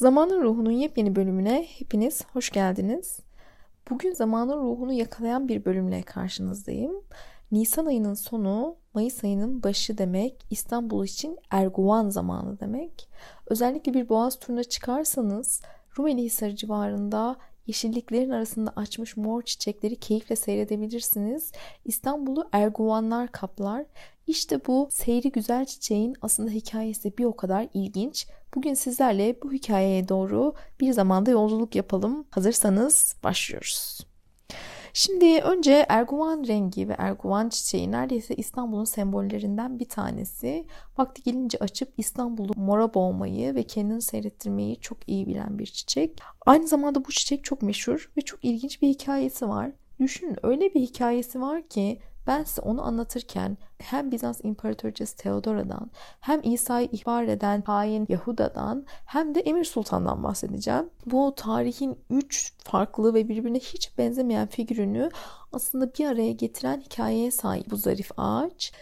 Zamanın Ruhu'nun yepyeni bölümüne hepiniz hoş geldiniz. Bugün zamanın ruhunu yakalayan bir bölümle karşınızdayım. Nisan ayının sonu, Mayıs ayının başı demek, İstanbul için Erguvan zamanı demek. Özellikle bir boğaz turuna çıkarsanız Rumeli Hisarı civarında yeşilliklerin arasında açmış mor çiçekleri keyifle seyredebilirsiniz. İstanbul'u erguvanlar kaplar. İşte bu seyri güzel çiçeğin aslında hikayesi bir o kadar ilginç. Bugün sizlerle bu hikayeye doğru bir zamanda yolculuk yapalım. Hazırsanız başlıyoruz. Şimdi önce erguvan rengi ve erguvan çiçeği neredeyse İstanbul'un sembollerinden bir tanesi. Vakti gelince açıp İstanbul'u mora boğmayı ve kendini seyrettirmeyi çok iyi bilen bir çiçek. Aynı zamanda bu çiçek çok meşhur ve çok ilginç bir hikayesi var. Düşünün öyle bir hikayesi var ki ben size onu anlatırken hem Bizans İmparatoriçesi Theodora'dan hem İsa'yı ihbar eden hain Yahuda'dan hem de Emir Sultan'dan bahsedeceğim. Bu tarihin üç farklı ve birbirine hiç benzemeyen figürünü aslında bir araya getiren hikayeye sahip bu zarif ağaç.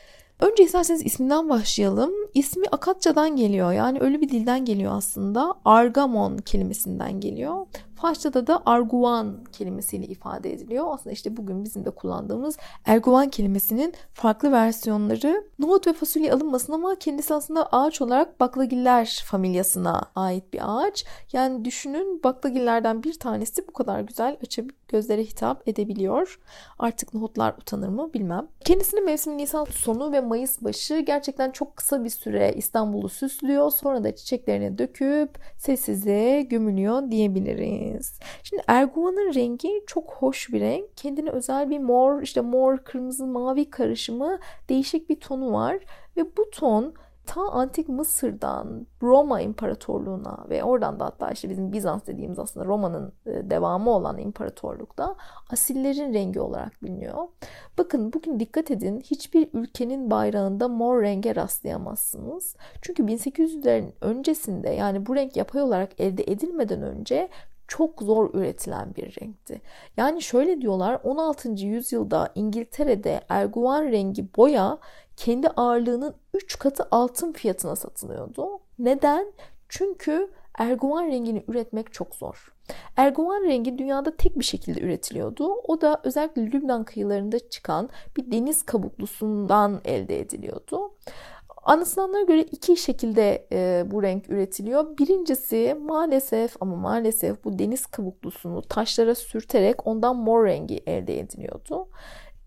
Önce isterseniz isminden başlayalım. İsmi Akatçadan geliyor. Yani ölü bir dilden geliyor aslında. Argamon kelimesinden geliyor. Farsçada da arguvan kelimesiyle ifade ediliyor. Aslında işte bugün bizim de kullandığımız erguvan kelimesinin farklı versiyonları. Nohut ve fasulye alınmasın ama kendisi aslında ağaç olarak baklagiller familyasına ait bir ağaç. Yani düşünün baklagillerden bir tanesi bu kadar güzel açıp gözlere hitap edebiliyor. Artık nohutlar utanır mı bilmem. Kendisinin mevsimi Nisan sonu ve Mayıs başı gerçekten çok kısa bir süre İstanbul'u süslüyor. Sonra da çiçeklerini döküp sessizliğe gömülüyor diyebiliriz miyiz? Şimdi erguvanın rengi çok hoş bir renk. Kendine özel bir mor, işte mor, kırmızı, mavi karışımı değişik bir tonu var. Ve bu ton ta antik Mısır'dan Roma İmparatorluğu'na ve oradan da hatta işte bizim Bizans dediğimiz aslında Roma'nın e, devamı olan imparatorlukta asillerin rengi olarak biliniyor. Bakın bugün dikkat edin hiçbir ülkenin bayrağında mor renge rastlayamazsınız. Çünkü 1800'lerin öncesinde yani bu renk yapay olarak elde edilmeden önce çok zor üretilen bir renkti. Yani şöyle diyorlar 16. yüzyılda İngiltere'de erguvan rengi boya kendi ağırlığının 3 katı altın fiyatına satılıyordu. Neden? Çünkü erguvan rengini üretmek çok zor. Erguvan rengi dünyada tek bir şekilde üretiliyordu. O da özellikle Lübnan kıyılarında çıkan bir deniz kabuklusundan elde ediliyordu. Anlatılanlara göre iki şekilde e, bu renk üretiliyor. Birincisi maalesef ama maalesef bu deniz kabuklusunu taşlara sürterek ondan mor rengi elde ediliyordu.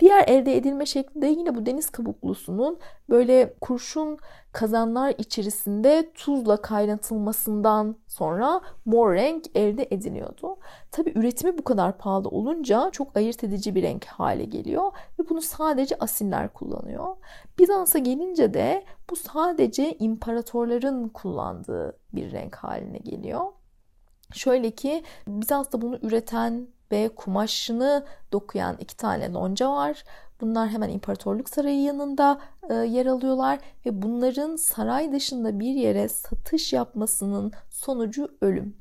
Diğer elde edilme şekli de yine bu deniz kabuklusunun böyle kurşun kazanlar içerisinde tuzla kaynatılmasından sonra mor renk elde ediliyordu. Tabi üretimi bu kadar pahalı olunca çok ayırt edici bir renk hale geliyor ve bunu sadece asiller kullanıyor. Bizans'a gelince de bu sadece imparatorların kullandığı bir renk haline geliyor. Şöyle ki Bizans'ta bunu üreten ve kumaşını dokuyan iki tane lonca var. Bunlar hemen İmparatorluk Sarayı yanında e, yer alıyorlar ve bunların saray dışında bir yere satış yapmasının sonucu ölüm.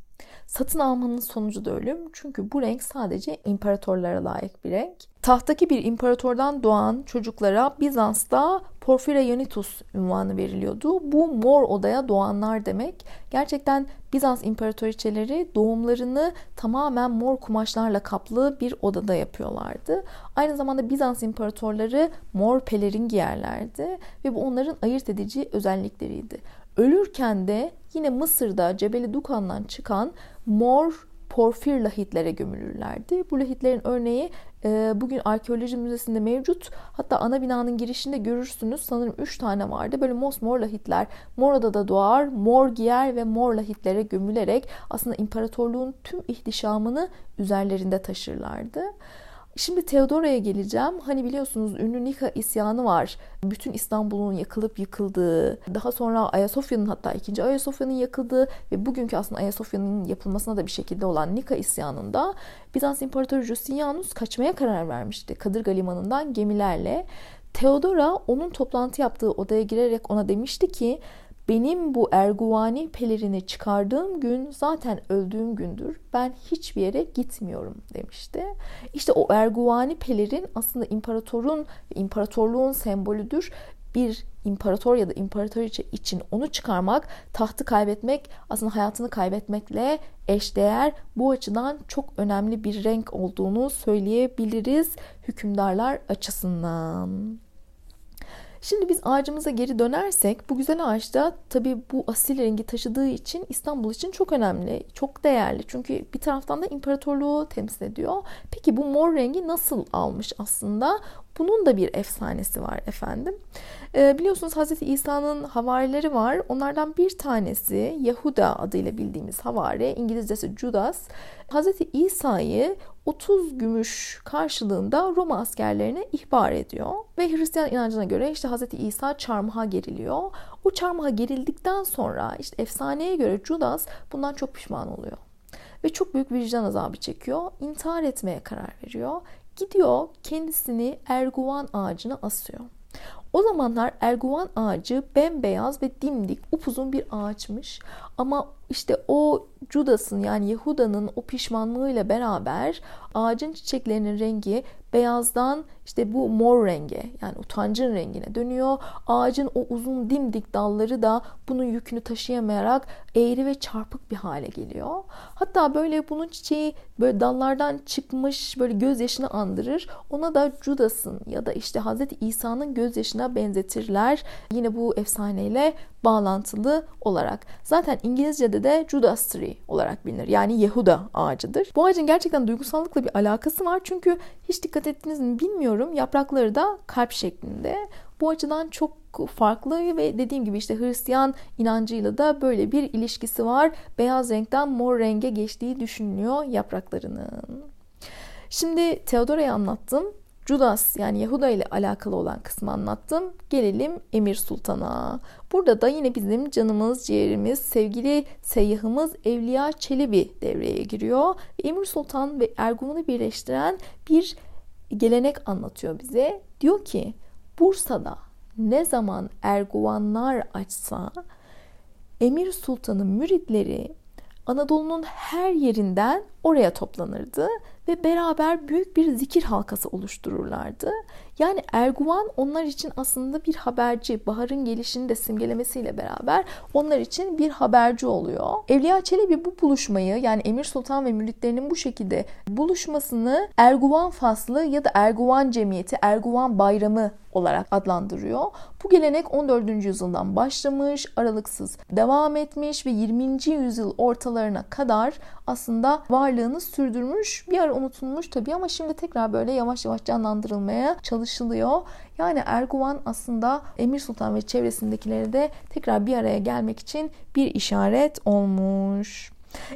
Satın almanın sonucu da ölüm. Çünkü bu renk sadece imparatorlara layık bir renk. Tahtaki bir imparatordan doğan çocuklara Bizans'ta Porfirayonitus ünvanı veriliyordu. Bu mor odaya doğanlar demek. Gerçekten Bizans imparatoriçeleri doğumlarını tamamen mor kumaşlarla kaplı bir odada yapıyorlardı. Aynı zamanda Bizans imparatorları mor pelerin giyerlerdi ve bu onların ayırt edici özellikleriydi. Ölürken de yine Mısır'da Cebeli Dukan'dan çıkan mor porfir lahitlere gömülürlerdi. Bu lahitlerin örneği bugün arkeoloji müzesinde mevcut. Hatta ana binanın girişinde görürsünüz. Sanırım 3 tane vardı. Böyle mosmor lahitler. Mor odada doğar, mor giyer ve mor lahitlere gömülerek aslında imparatorluğun tüm ihtişamını üzerlerinde taşırlardı. Şimdi Teodora'ya geleceğim. Hani biliyorsunuz ünlü Nika isyanı var. Bütün İstanbul'un yakılıp yıkıldığı, daha sonra Ayasofya'nın hatta ikinci Ayasofya'nın yakıldığı ve bugünkü aslında Ayasofya'nın yapılmasına da bir şekilde olan Nika isyanında Bizans İmparatoru Justinianus kaçmaya karar vermişti. Kadırga Limanı'ndan gemilerle. Teodora onun toplantı yaptığı odaya girerek ona demişti ki benim bu erguvani pelerini çıkardığım gün zaten öldüğüm gündür. Ben hiçbir yere gitmiyorum demişti. İşte o erguvani pelerin aslında imparatorun imparatorluğun sembolüdür. bir imparator ya da imparatoriçe için onu çıkarmak, tahtı kaybetmek aslında hayatını kaybetmekle eşdeğer. Bu açıdan çok önemli bir renk olduğunu söyleyebiliriz hükümdarlar açısından. Şimdi biz ağacımıza geri dönersek bu güzel ağaçta tabii bu asil rengi taşıdığı için İstanbul için çok önemli, çok değerli. Çünkü bir taraftan da imparatorluğu temsil ediyor. Peki bu mor rengi nasıl almış aslında? Bunun da bir efsanesi var efendim. E, biliyorsunuz Hz. İsa'nın havarileri var. Onlardan bir tanesi Yahuda adıyla bildiğimiz havari, İngilizcesi Judas. Hz. İsa'yı 30 gümüş karşılığında Roma askerlerine ihbar ediyor. Ve Hristiyan inancına göre işte Hz. İsa çarmıha geriliyor. O çarmıha gerildikten sonra işte efsaneye göre Judas bundan çok pişman oluyor. Ve çok büyük vicdan azabı çekiyor. İntihar etmeye karar veriyor. Gidiyor kendisini erguvan ağacına asıyor. O zamanlar erguvan ağacı bembeyaz ve dimdik upuzun bir ağaçmış. Ama işte o Judas'ın yani Yahuda'nın o pişmanlığıyla beraber ağacın çiçeklerinin rengi beyazdan işte bu mor renge yani utancın rengine dönüyor. Ağacın o uzun dimdik dalları da bunun yükünü taşıyamayarak eğri ve çarpık bir hale geliyor. Hatta böyle bunun çiçeği böyle dallardan çıkmış böyle gözyaşını andırır. Ona da Judas'ın ya da işte Hazreti İsa'nın gözyaşına benzetirler. Yine bu efsaneyle bağlantılı olarak. Zaten İngilizce'de de Judas Tree olarak bilinir. Yani Yehuda ağacıdır. Bu ağacın gerçekten duygusallıkla bir alakası var. Çünkü hiç dikkat ettiniz mi bilmiyorum. Yaprakları da kalp şeklinde. Bu açıdan çok farklı ve dediğim gibi işte Hristiyan inancıyla da böyle bir ilişkisi var. Beyaz renkten mor renge geçtiği düşünülüyor yapraklarının. Şimdi Theodora'yı anlattım. Judas yani Yahuda ile alakalı olan kısmı anlattım. Gelelim Emir Sultan'a. Burada da yine bizim canımız, ciğerimiz, sevgili seyyahımız Evliya Çelebi devreye giriyor. Emir Sultan ve Erguvan'ı birleştiren bir gelenek anlatıyor bize. Diyor ki Bursa'da ne zaman Erguvanlar açsa Emir Sultan'ın müritleri Anadolu'nun her yerinden oraya toplanırdı ve beraber büyük bir zikir halkası oluştururlardı. Yani Erguvan onlar için aslında bir haberci. Baharın gelişini de simgelemesiyle beraber onlar için bir haberci oluyor. Evliya Çelebi bu buluşmayı yani Emir Sultan ve müritlerinin bu şekilde buluşmasını Erguvan faslı ya da Erguvan cemiyeti, Erguvan bayramı olarak adlandırıyor. Bu gelenek 14. yüzyıldan başlamış, aralıksız devam etmiş ve 20. yüzyıl ortalarına kadar aslında varlığını sürdürmüş. Bir ara unutulmuş tabii ama şimdi tekrar böyle yavaş yavaş canlandırılmaya çalışılıyor. Yani Erguvan aslında Emir Sultan ve çevresindekileri de tekrar bir araya gelmek için bir işaret olmuş.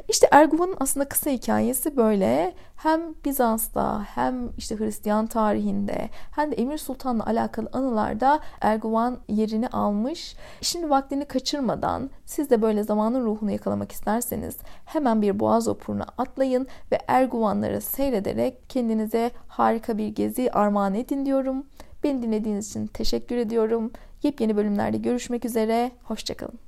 İşte Erguvan'ın aslında kısa hikayesi böyle. Hem Bizans'ta hem işte Hristiyan tarihinde hem de Emir Sultan'la alakalı anılarda Erguvan yerini almış. Şimdi vaktini kaçırmadan siz de böyle zamanın ruhunu yakalamak isterseniz hemen bir boğaz vapuruna atlayın ve Erguvanları seyrederek kendinize harika bir gezi armağan edin diyorum. Beni dinlediğiniz için teşekkür ediyorum. Yepyeni bölümlerde görüşmek üzere. Hoşçakalın.